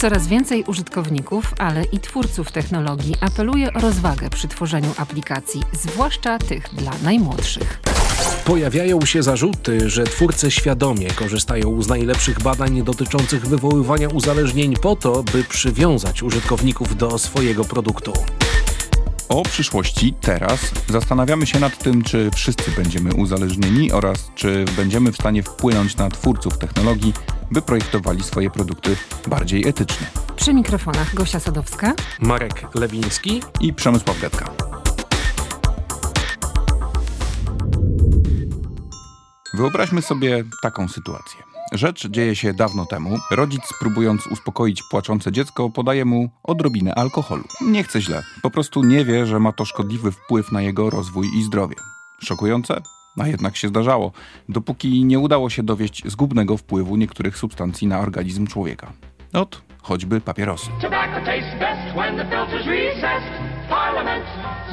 Coraz więcej użytkowników, ale i twórców technologii apeluje o rozwagę przy tworzeniu aplikacji, zwłaszcza tych dla najmłodszych. Pojawiają się zarzuty, że twórcy świadomie korzystają z najlepszych badań dotyczących wywoływania uzależnień po to, by przywiązać użytkowników do swojego produktu. O przyszłości teraz zastanawiamy się nad tym, czy wszyscy będziemy uzależnieni oraz czy będziemy w stanie wpłynąć na twórców technologii, by projektowali swoje produkty bardziej etycznie. Przy mikrofonach Gosia Sadowska, Marek Lewiński i Przemysław Getka. Wyobraźmy sobie taką sytuację. Rzecz dzieje się dawno temu. Rodzic, próbując uspokoić płaczące dziecko, podaje mu odrobinę alkoholu. Nie chce źle, po prostu nie wie, że ma to szkodliwy wpływ na jego rozwój i zdrowie. Szokujące? A jednak się zdarzało, dopóki nie udało się dowieść zgubnego wpływu niektórych substancji na organizm człowieka. Ot, choćby papierosy. Parliament,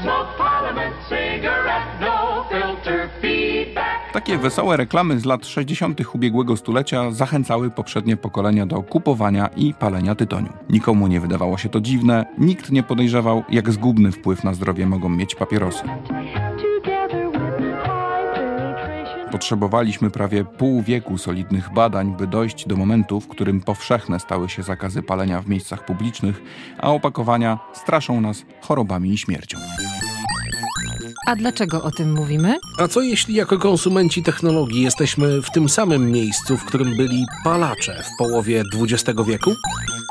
smoke parliament, cigarette, no filter. Takie wesołe reklamy z lat 60. ubiegłego stulecia zachęcały poprzednie pokolenia do kupowania i palenia tytoniu. Nikomu nie wydawało się to dziwne, nikt nie podejrzewał, jak zgubny wpływ na zdrowie mogą mieć papierosy. Potrzebowaliśmy prawie pół wieku solidnych badań, by dojść do momentu, w którym powszechne stały się zakazy palenia w miejscach publicznych, a opakowania straszą nas chorobami i śmiercią. A dlaczego o tym mówimy? A co jeśli jako konsumenci technologii jesteśmy w tym samym miejscu, w którym byli palacze w połowie XX wieku?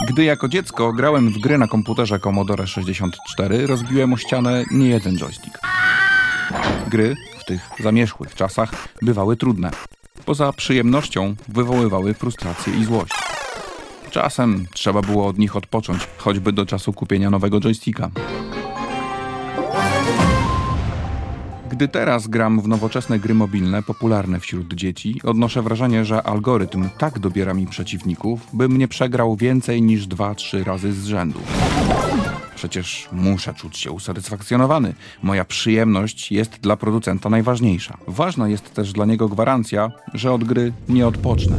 Gdy jako dziecko grałem w gry na komputerze Commodore 64, rozbiłem o ścianę niejeden joystick. Gry tych zamierzchłych czasach bywały trudne. Poza przyjemnością wywoływały frustrację i złość. Czasem trzeba było od nich odpocząć, choćby do czasu kupienia nowego joysticka. Gdy teraz gram w nowoczesne gry mobilne popularne wśród dzieci, odnoszę wrażenie, że algorytm tak dobiera mi przeciwników, bym nie przegrał więcej niż 2-3 razy z rzędu. Przecież muszę czuć się usatysfakcjonowany. Moja przyjemność jest dla producenta najważniejsza. Ważna jest też dla niego gwarancja, że od gry nie odpocznę.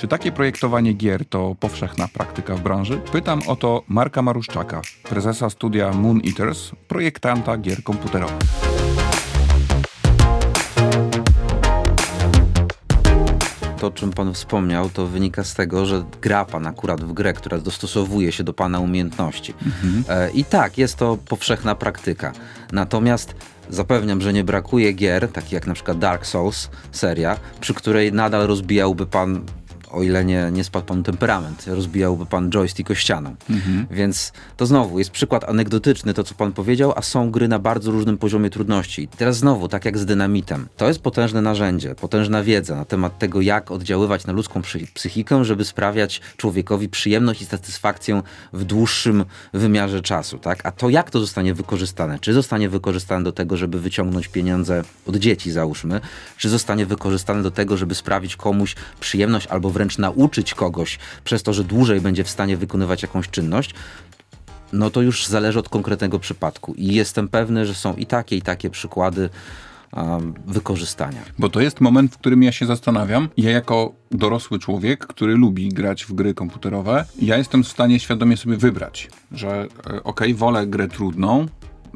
Czy takie projektowanie gier to powszechna praktyka w branży? Pytam o to Marka Maruszczaka, prezesa studia Moon Eaters, projektanta gier komputerowych. to, o czym pan wspomniał, to wynika z tego, że gra pan akurat w grę, która dostosowuje się do pana umiejętności. Mhm. E, I tak, jest to powszechna praktyka. Natomiast zapewniam, że nie brakuje gier, takich jak na przykład Dark Souls seria, przy której nadal rozbijałby pan o ile nie, nie spadł pan temperament, rozbijałby pan joystick o ścianę. Mhm. Więc to znowu jest przykład anegdotyczny, to co pan powiedział, a są gry na bardzo różnym poziomie trudności. I teraz znowu, tak jak z dynamitem. To jest potężne narzędzie, potężna wiedza na temat tego, jak oddziaływać na ludzką psychikę, żeby sprawiać człowiekowi przyjemność i satysfakcję w dłuższym wymiarze czasu. Tak? A to jak to zostanie wykorzystane? Czy zostanie wykorzystane do tego, żeby wyciągnąć pieniądze od dzieci, załóżmy, czy zostanie wykorzystane do tego, żeby sprawić komuś przyjemność albo wręcz wręcz nauczyć kogoś przez to, że dłużej będzie w stanie wykonywać jakąś czynność, no to już zależy od konkretnego przypadku. I jestem pewny, że są i takie, i takie przykłady um, wykorzystania. Bo to jest moment, w którym ja się zastanawiam. Ja jako dorosły człowiek, który lubi grać w gry komputerowe, ja jestem w stanie świadomie sobie wybrać, że e, okej, okay, wolę grę trudną,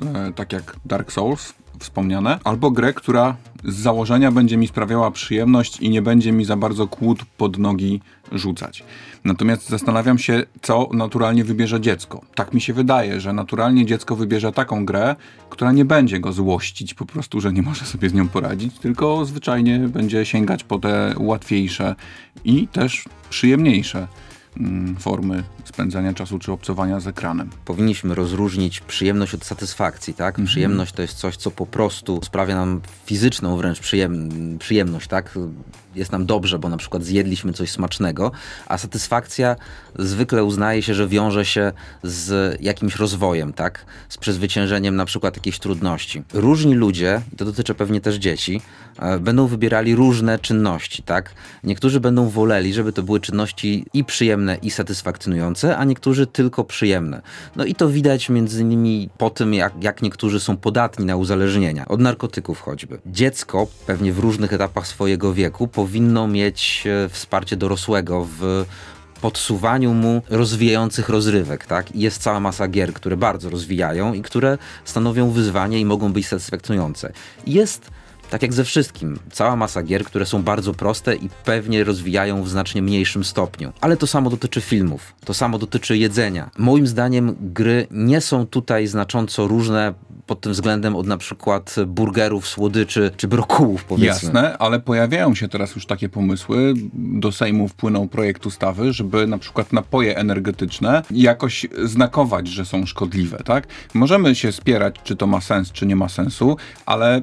e, tak jak Dark Souls, wspomniane, albo grę, która z założenia będzie mi sprawiała przyjemność i nie będzie mi za bardzo kłód pod nogi rzucać. Natomiast zastanawiam się, co naturalnie wybierze dziecko. Tak mi się wydaje, że naturalnie dziecko wybierze taką grę, która nie będzie go złościć po prostu, że nie może sobie z nią poradzić, tylko zwyczajnie będzie sięgać po te łatwiejsze i też przyjemniejsze Mm, formy spędzania czasu czy obcowania z ekranem. Powinniśmy rozróżnić przyjemność od satysfakcji, tak? Mhm. Przyjemność to jest coś, co po prostu sprawia nam fizyczną wręcz przyjem przyjemność, tak? Jest nam dobrze, bo na przykład zjedliśmy coś smacznego, a satysfakcja zwykle uznaje się, że wiąże się z jakimś rozwojem, tak? Z przezwyciężeniem na przykład jakiejś trudności. Różni ludzie, to dotyczy pewnie też dzieci, e, będą wybierali różne czynności, tak? Niektórzy będą woleli, żeby to były czynności i przyjemne i satysfakcjonujące, a niektórzy tylko przyjemne. No i to widać między innymi po tym, jak, jak niektórzy są podatni na uzależnienia, od narkotyków choćby. Dziecko, pewnie w różnych etapach swojego wieku, powinno mieć e, wsparcie dorosłego w podsuwaniu mu rozwijających rozrywek, tak? Jest cała masa gier, które bardzo rozwijają i które stanowią wyzwanie i mogą być satysfakcjonujące. Jest tak jak ze wszystkim, cała masa gier, które są bardzo proste i pewnie rozwijają w znacznie mniejszym stopniu. Ale to samo dotyczy filmów, to samo dotyczy jedzenia. Moim zdaniem gry nie są tutaj znacząco różne pod tym względem od na przykład burgerów, słodyczy czy brokułów, powiedzmy. Jasne, ale pojawiają się teraz już takie pomysły. Do Sejmu wpłynął projekt ustawy, żeby na przykład napoje energetyczne jakoś znakować, że są szkodliwe, tak? Możemy się spierać, czy to ma sens, czy nie ma sensu, ale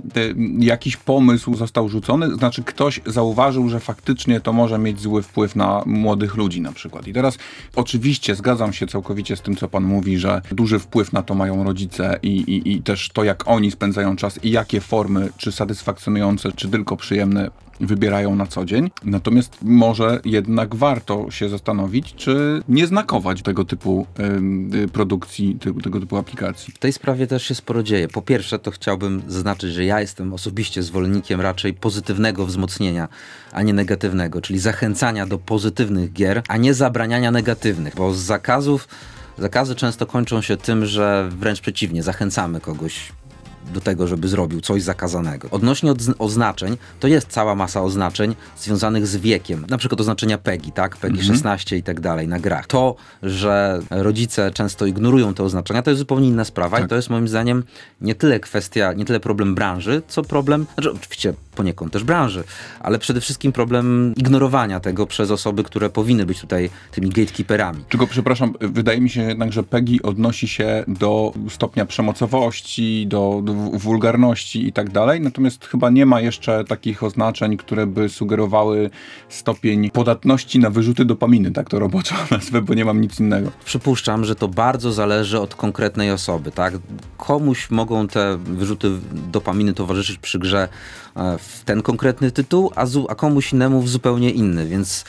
jakiś pomysł został rzucony, znaczy ktoś zauważył, że faktycznie to może mieć zły wpływ na młodych ludzi na przykład. I teraz oczywiście zgadzam się całkowicie z tym, co pan mówi, że duży wpływ na to mają rodzice i, i, i też to, jak oni spędzają czas i jakie formy, czy satysfakcjonujące, czy tylko przyjemne wybierają na co dzień. Natomiast może jednak warto się zastanowić, czy nie znakować tego typu y, produkcji, tego, tego typu aplikacji. W tej sprawie też się sporo dzieje. Po pierwsze, to chciałbym zaznaczyć, że ja jestem osobiście zwolennikiem raczej pozytywnego wzmocnienia, a nie negatywnego, czyli zachęcania do pozytywnych gier, a nie zabraniania negatywnych, bo z zakazów Zakazy często kończą się tym, że wręcz przeciwnie, zachęcamy kogoś do tego, żeby zrobił coś zakazanego. Odnośnie oznaczeń, to jest cała masa oznaczeń związanych z wiekiem. Na przykład oznaczenia PEGI, tak? PEGI mhm. 16 i tak dalej na grach. To, że rodzice często ignorują te oznaczenia, to jest zupełnie inna sprawa tak. i to jest moim zdaniem nie tyle kwestia, nie tyle problem branży, co problem, znaczy oczywiście poniekąd też branży, ale przede wszystkim problem ignorowania tego przez osoby, które powinny być tutaj tymi gatekeeperami. Tylko przepraszam, wydaje mi się jednak, że PEGI odnosi się do stopnia przemocowości, do, do wulgarności i tak dalej, natomiast chyba nie ma jeszcze takich oznaczeń, które by sugerowały stopień podatności na wyrzuty dopaminy, tak to roboczo nazwę, bo nie mam nic innego. Przypuszczam, że to bardzo zależy od konkretnej osoby, tak? Komuś mogą te wyrzuty dopaminy towarzyszyć przy grze e, w ten konkretny tytuł, a, a komuś innemu w zupełnie inny, więc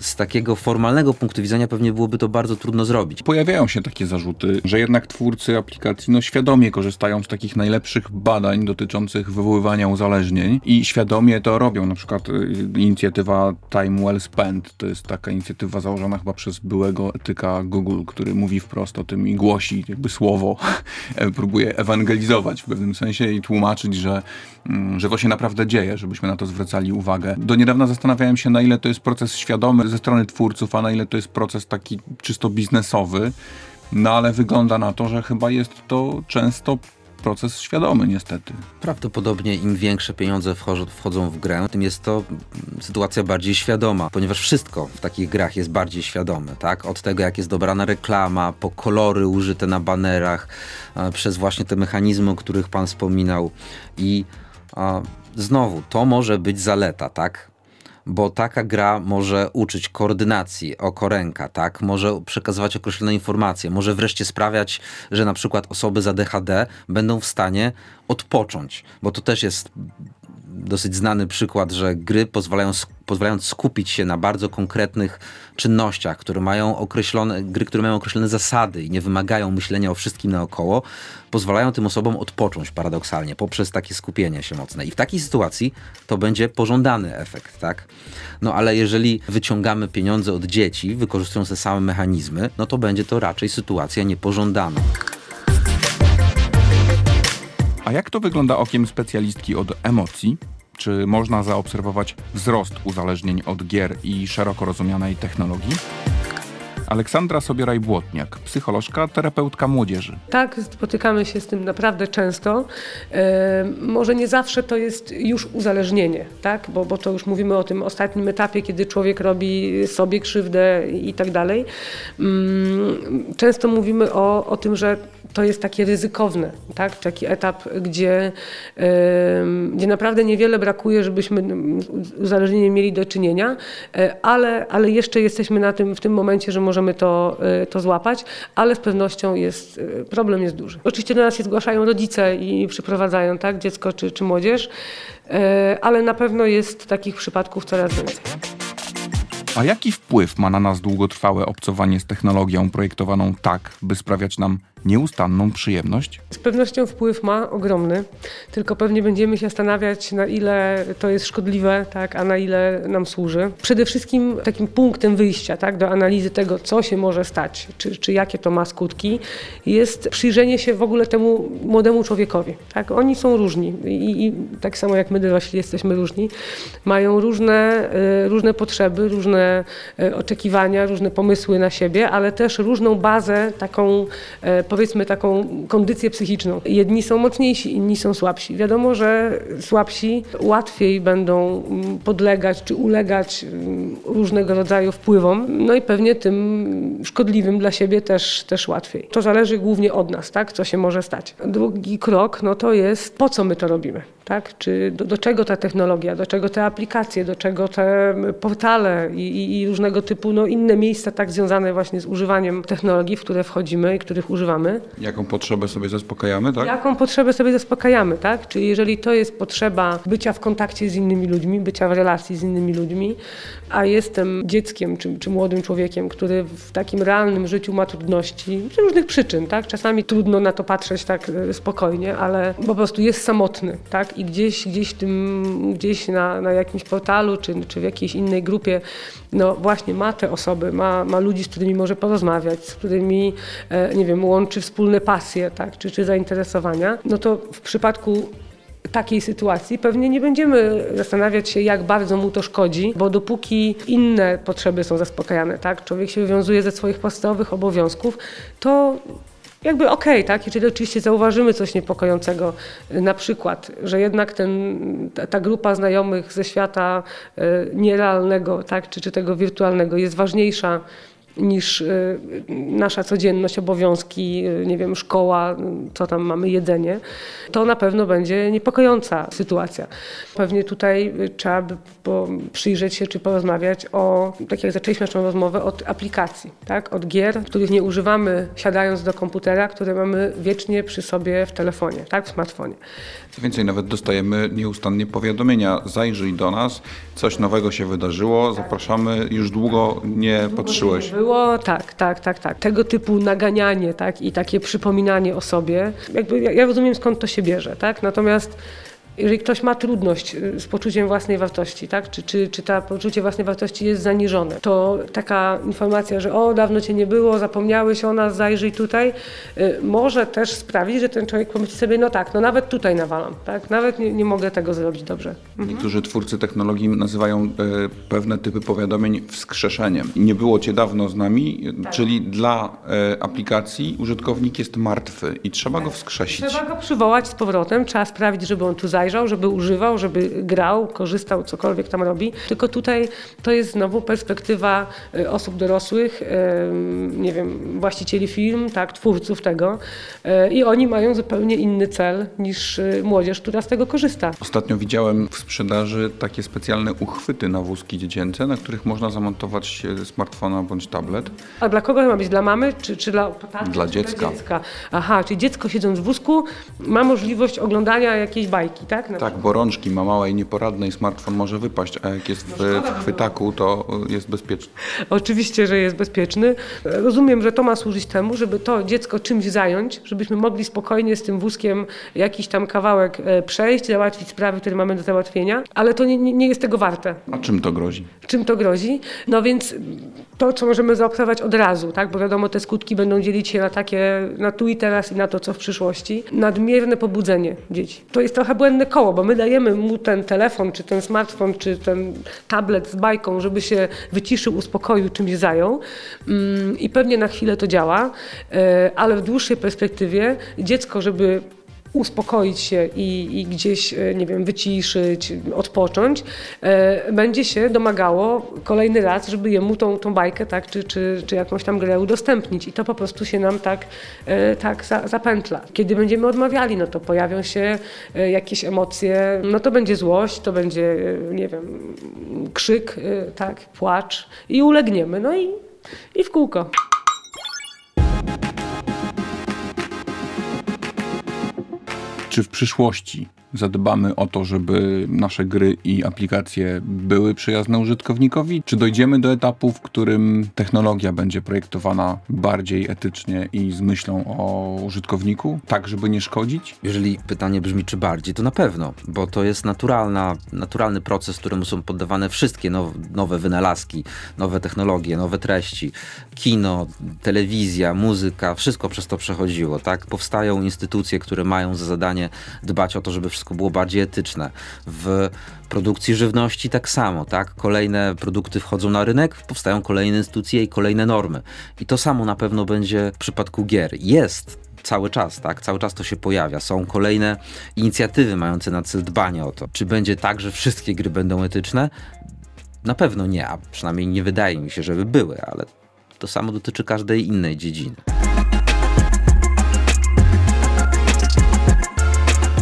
z takiego formalnego punktu widzenia pewnie byłoby to bardzo trudno zrobić. Pojawiają się takie zarzuty, że jednak twórcy aplikacji no, świadomie korzystają z takich najlepszych badań dotyczących wywoływania uzależnień i świadomie to robią. Na przykład y, inicjatywa Time Well Spent to jest taka inicjatywa założona chyba przez byłego etyka Google, który mówi wprost o tym i głosi jakby słowo, próbuje ewangelizować w pewnym sensie i tłumaczyć, że, mm, że to się naprawdę dzieje, żebyśmy na to zwracali uwagę. Do niedawna zastanawiałem się, na ile to jest proces świadomy, ze strony twórców, a na ile to jest proces taki czysto biznesowy. No ale wygląda na to, że chyba jest to często proces świadomy niestety. Prawdopodobnie im większe pieniądze wchodzą w grę, tym jest to sytuacja bardziej świadoma, ponieważ wszystko w takich grach jest bardziej świadome, tak? Od tego, jak jest dobrana reklama, po kolory użyte na banerach, przez właśnie te mechanizmy, o których pan wspominał i a, znowu, to może być zaleta, tak? Bo taka gra może uczyć koordynacji oko ręka, tak? Może przekazywać określone informacje, może wreszcie sprawiać, że na przykład osoby z ADHD będą w stanie odpocząć, bo to też jest dosyć znany przykład, że gry pozwalają, pozwalając skupić się na bardzo konkretnych czynnościach, które mają określone, gry, które mają określone zasady i nie wymagają myślenia o wszystkim naokoło, pozwalają tym osobom odpocząć paradoksalnie poprzez takie skupienie się mocne. I w takiej sytuacji to będzie pożądany efekt, tak? No ale jeżeli wyciągamy pieniądze od dzieci, wykorzystując te same mechanizmy, no to będzie to raczej sytuacja niepożądana. A jak to wygląda okiem specjalistki od emocji? Czy można zaobserwować wzrost uzależnień od gier i szeroko rozumianej technologii? Aleksandra Sobieraj-Błotniak, psycholożka, terapeutka młodzieży. Tak, spotykamy się z tym naprawdę często. E, może nie zawsze to jest już uzależnienie, tak? bo, bo to już mówimy o tym ostatnim etapie, kiedy człowiek robi sobie krzywdę i tak dalej. Mm, często mówimy o, o tym, że to jest takie ryzykowne, tak? taki etap, gdzie, gdzie naprawdę niewiele brakuje, żebyśmy uzależnienie mieli do czynienia, e, ale, ale jeszcze jesteśmy na tym, w tym momencie, że możemy to, e, to złapać, ale z pewnością jest, e, problem jest duży. Oczywiście do nas się zgłaszają rodzice i przyprowadzają tak, dziecko czy, czy młodzież, ale na pewno jest takich przypadków coraz więcej. A jaki wpływ ma na nas długotrwałe obcowanie z technologią projektowaną tak, by sprawiać nam nieustanną przyjemność? Z pewnością wpływ ma ogromny, tylko pewnie będziemy się zastanawiać, na ile to jest szkodliwe, tak, a na ile nam służy. Przede wszystkim takim punktem wyjścia tak, do analizy tego, co się może stać, czy, czy jakie to ma skutki, jest przyjrzenie się w ogóle temu młodemu człowiekowi. Tak. Oni są różni i, i tak samo jak my dorośli jesteśmy różni, mają różne, y, różne potrzeby, różne y, oczekiwania, różne pomysły na siebie, ale też różną bazę taką y, powiedzmy taką kondycję psychiczną. Jedni są mocniejsi, inni są słabsi. Wiadomo, że słabsi łatwiej będą podlegać czy ulegać mm, różnego rodzaju wpływom, no i pewnie tym szkodliwym dla siebie też, też łatwiej. To zależy głównie od nas, tak, co się może stać. Drugi krok, no to jest po co my to robimy, tak, czy do, do czego ta technologia, do czego te aplikacje, do czego te portale i, i, i różnego typu no, inne miejsca tak związane właśnie z używaniem technologii, w które wchodzimy i których używamy. Jaką potrzebę sobie zaspokajamy, tak? Jaką potrzebę sobie zaspokajamy, tak? Czyli jeżeli to jest potrzeba bycia w kontakcie z innymi ludźmi, bycia w relacji z innymi ludźmi, a jestem dzieckiem czy, czy młodym człowiekiem, który w takim realnym życiu ma trudności z różnych przyczyn, tak? Czasami trudno na to patrzeć tak e, spokojnie, ale po prostu jest samotny, tak? I gdzieś, gdzieś, tym, gdzieś na, na jakimś portalu czy, czy w jakiejś innej grupie, no właśnie ma te osoby, ma, ma ludzi, z którymi może porozmawiać, z którymi, e, nie wiem, łączy wspólne pasje, tak? czy, czy zainteresowania, no to w przypadku takiej sytuacji pewnie nie będziemy zastanawiać się, jak bardzo mu to szkodzi, bo dopóki inne potrzeby są zaspokajane, tak, człowiek się wywiązuje ze swoich podstawowych obowiązków, to jakby okej, okay, tak? Jeżeli oczywiście zauważymy coś niepokojącego, na przykład, że jednak ten, ta, grupa znajomych ze świata y, nierealnego, tak? czy, czy tego wirtualnego jest ważniejsza niż y, nasza codzienność, obowiązki, y, nie wiem, szkoła, co tam mamy, jedzenie, to na pewno będzie niepokojąca sytuacja. Pewnie tutaj trzeba by przyjrzeć się czy porozmawiać o, tak jak zaczęliśmy naszą rozmowę, od aplikacji, tak? od gier, których nie używamy siadając do komputera, które mamy wiecznie przy sobie w telefonie, tak? w smartfonie. Co więcej, nawet dostajemy nieustannie powiadomienia, zajrzyj do nas, coś nowego się wydarzyło, zapraszamy, już długo nie długo patrzyłeś. Nie było, tak, tak, tak, tak. Tego typu naganianie tak? i takie przypominanie o sobie, jakby ja, ja rozumiem skąd to się bierze, tak? natomiast jeżeli ktoś ma trudność y, z poczuciem własnej wartości, tak? czy, czy, czy to poczucie własnej wartości jest zaniżone, to taka informacja, że o, dawno cię nie było, zapomniałeś o nas, zajrzyj tutaj, y, może też sprawić, że ten człowiek pomyśli sobie, no tak, no nawet tutaj nawalam, tak? nawet nie, nie mogę tego zrobić dobrze. Mhm. Niektórzy twórcy technologii nazywają y, pewne typy powiadomień wskrzeszeniem. Nie było cię dawno z nami, tak. czyli dla aplikacji użytkownik jest martwy i trzeba tak. go wskrzesić. Trzeba go przywołać z powrotem, trzeba sprawić, żeby on tu zajrzał, zajrzał, żeby używał, żeby grał, korzystał, cokolwiek tam robi. Tylko tutaj to jest znowu perspektywa y, osób dorosłych, nie wiem, właścicieli firm, tak, twórców tego y, i oni mają zupełnie inny cel niż młodzież, która z tego korzysta. Ostatnio widziałem w sprzedaży takie specjalne uchwyty na wózki dziecięce, na których można zamontować smartfona bądź tablet. A dla kogo ma być? Dla mamy czy, czy dla taty? Dla dziecka. Dla dziecka. Aha, czyli dziecko siedząc w wózku ma możliwość oglądania jakiejś bajki, tak? Tak? tak, bo rączki ma małe i nieporadne i smartfon może wypaść, a jak jest w, w chwytaku, to jest bezpieczny. Oczywiście, że jest bezpieczny. Rozumiem, że to ma służyć temu, żeby to dziecko czymś zająć, żebyśmy mogli spokojnie z tym wózkiem jakiś tam kawałek e, przejść, załatwić sprawy, które mamy do załatwienia, ale to nie, nie jest tego warte. A czym to grozi? Czym to grozi? No więc to, co możemy zaobserwować od razu, tak? bo wiadomo, te skutki będą dzielić się na takie, na tu i teraz i na to, co w przyszłości. Nadmierne pobudzenie dzieci. To jest trochę błędne koło, bo my dajemy mu ten telefon, czy ten smartfon, czy ten tablet z bajką, żeby się wyciszył, uspokoił, czymś zajął. Mm, I pewnie na chwilę to działa, e, ale w dłuższej perspektywie dziecko, żeby uspokoić się i, i, gdzieś, e, nie wiem, wyciszyć, odpocząć, e, będzie się domagało kolejny raz, żeby jemu tą, tą bajkę, tak, czy, czy, czy jakąś tam grę udostępnić. I to po prostu się nam tak, e, tak za, zapętla. Kiedy będziemy odmawiali, no to pojawią się jakieś emocje, no to będzie złość, to będzie, nie wiem, krzyk, tak, płacz i ulegniemy. No i, i w kółko. Czy w przyszłości zadbamy o to, żeby nasze gry i aplikacje były przyjazne użytkownikowi? Czy dojdziemy do etapu, w którym technologia będzie projektowana bardziej etycznie i z myślą o użytkowniku, tak żeby nie szkodzić? Jeżeli pytanie brzmi, czy bardziej, to na pewno, bo to jest naturalna, naturalny proces, któremu są poddawane wszystkie now, nowe wynalazki, nowe technologie, nowe treści. Kino, telewizja, muzyka, wszystko przez to przechodziło, tak? Powstają instytucje, które mają za zadanie dbać o to, żeby wszystko było bardziej etyczne. W produkcji żywności tak samo, tak? Kolejne produkty wchodzą na rynek, powstają kolejne instytucje i kolejne normy. I to samo na pewno będzie w przypadku gier. Jest cały czas, tak? Cały czas to się pojawia. Są kolejne inicjatywy mające na cel dbanie o to. Czy będzie tak, że wszystkie gry będą etyczne? Na pewno nie, a przynajmniej nie wydaje mi się, żeby były, ale to samo dotyczy każdej innej dziedziny.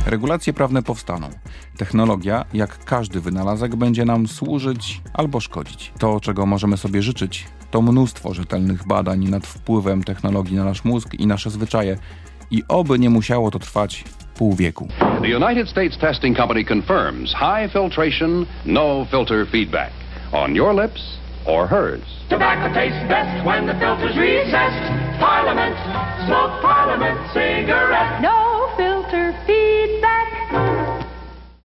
Regulacje prawne powstaną. Technologia, jak każdy wynalazek, będzie nam służyć albo szkodzić. To, czego możemy sobie życzyć, to mnóstwo rzetelnych badań nad wpływem technologii na nasz mózg i nasze zwyczaje. I oby nie musiało to trwać pół wieku. The United States Testing Company confirms high filtration, no filter feedback on your lips or hers. Tobacco tastes best when the filter's recessed. Parliament, smoke Parliament, back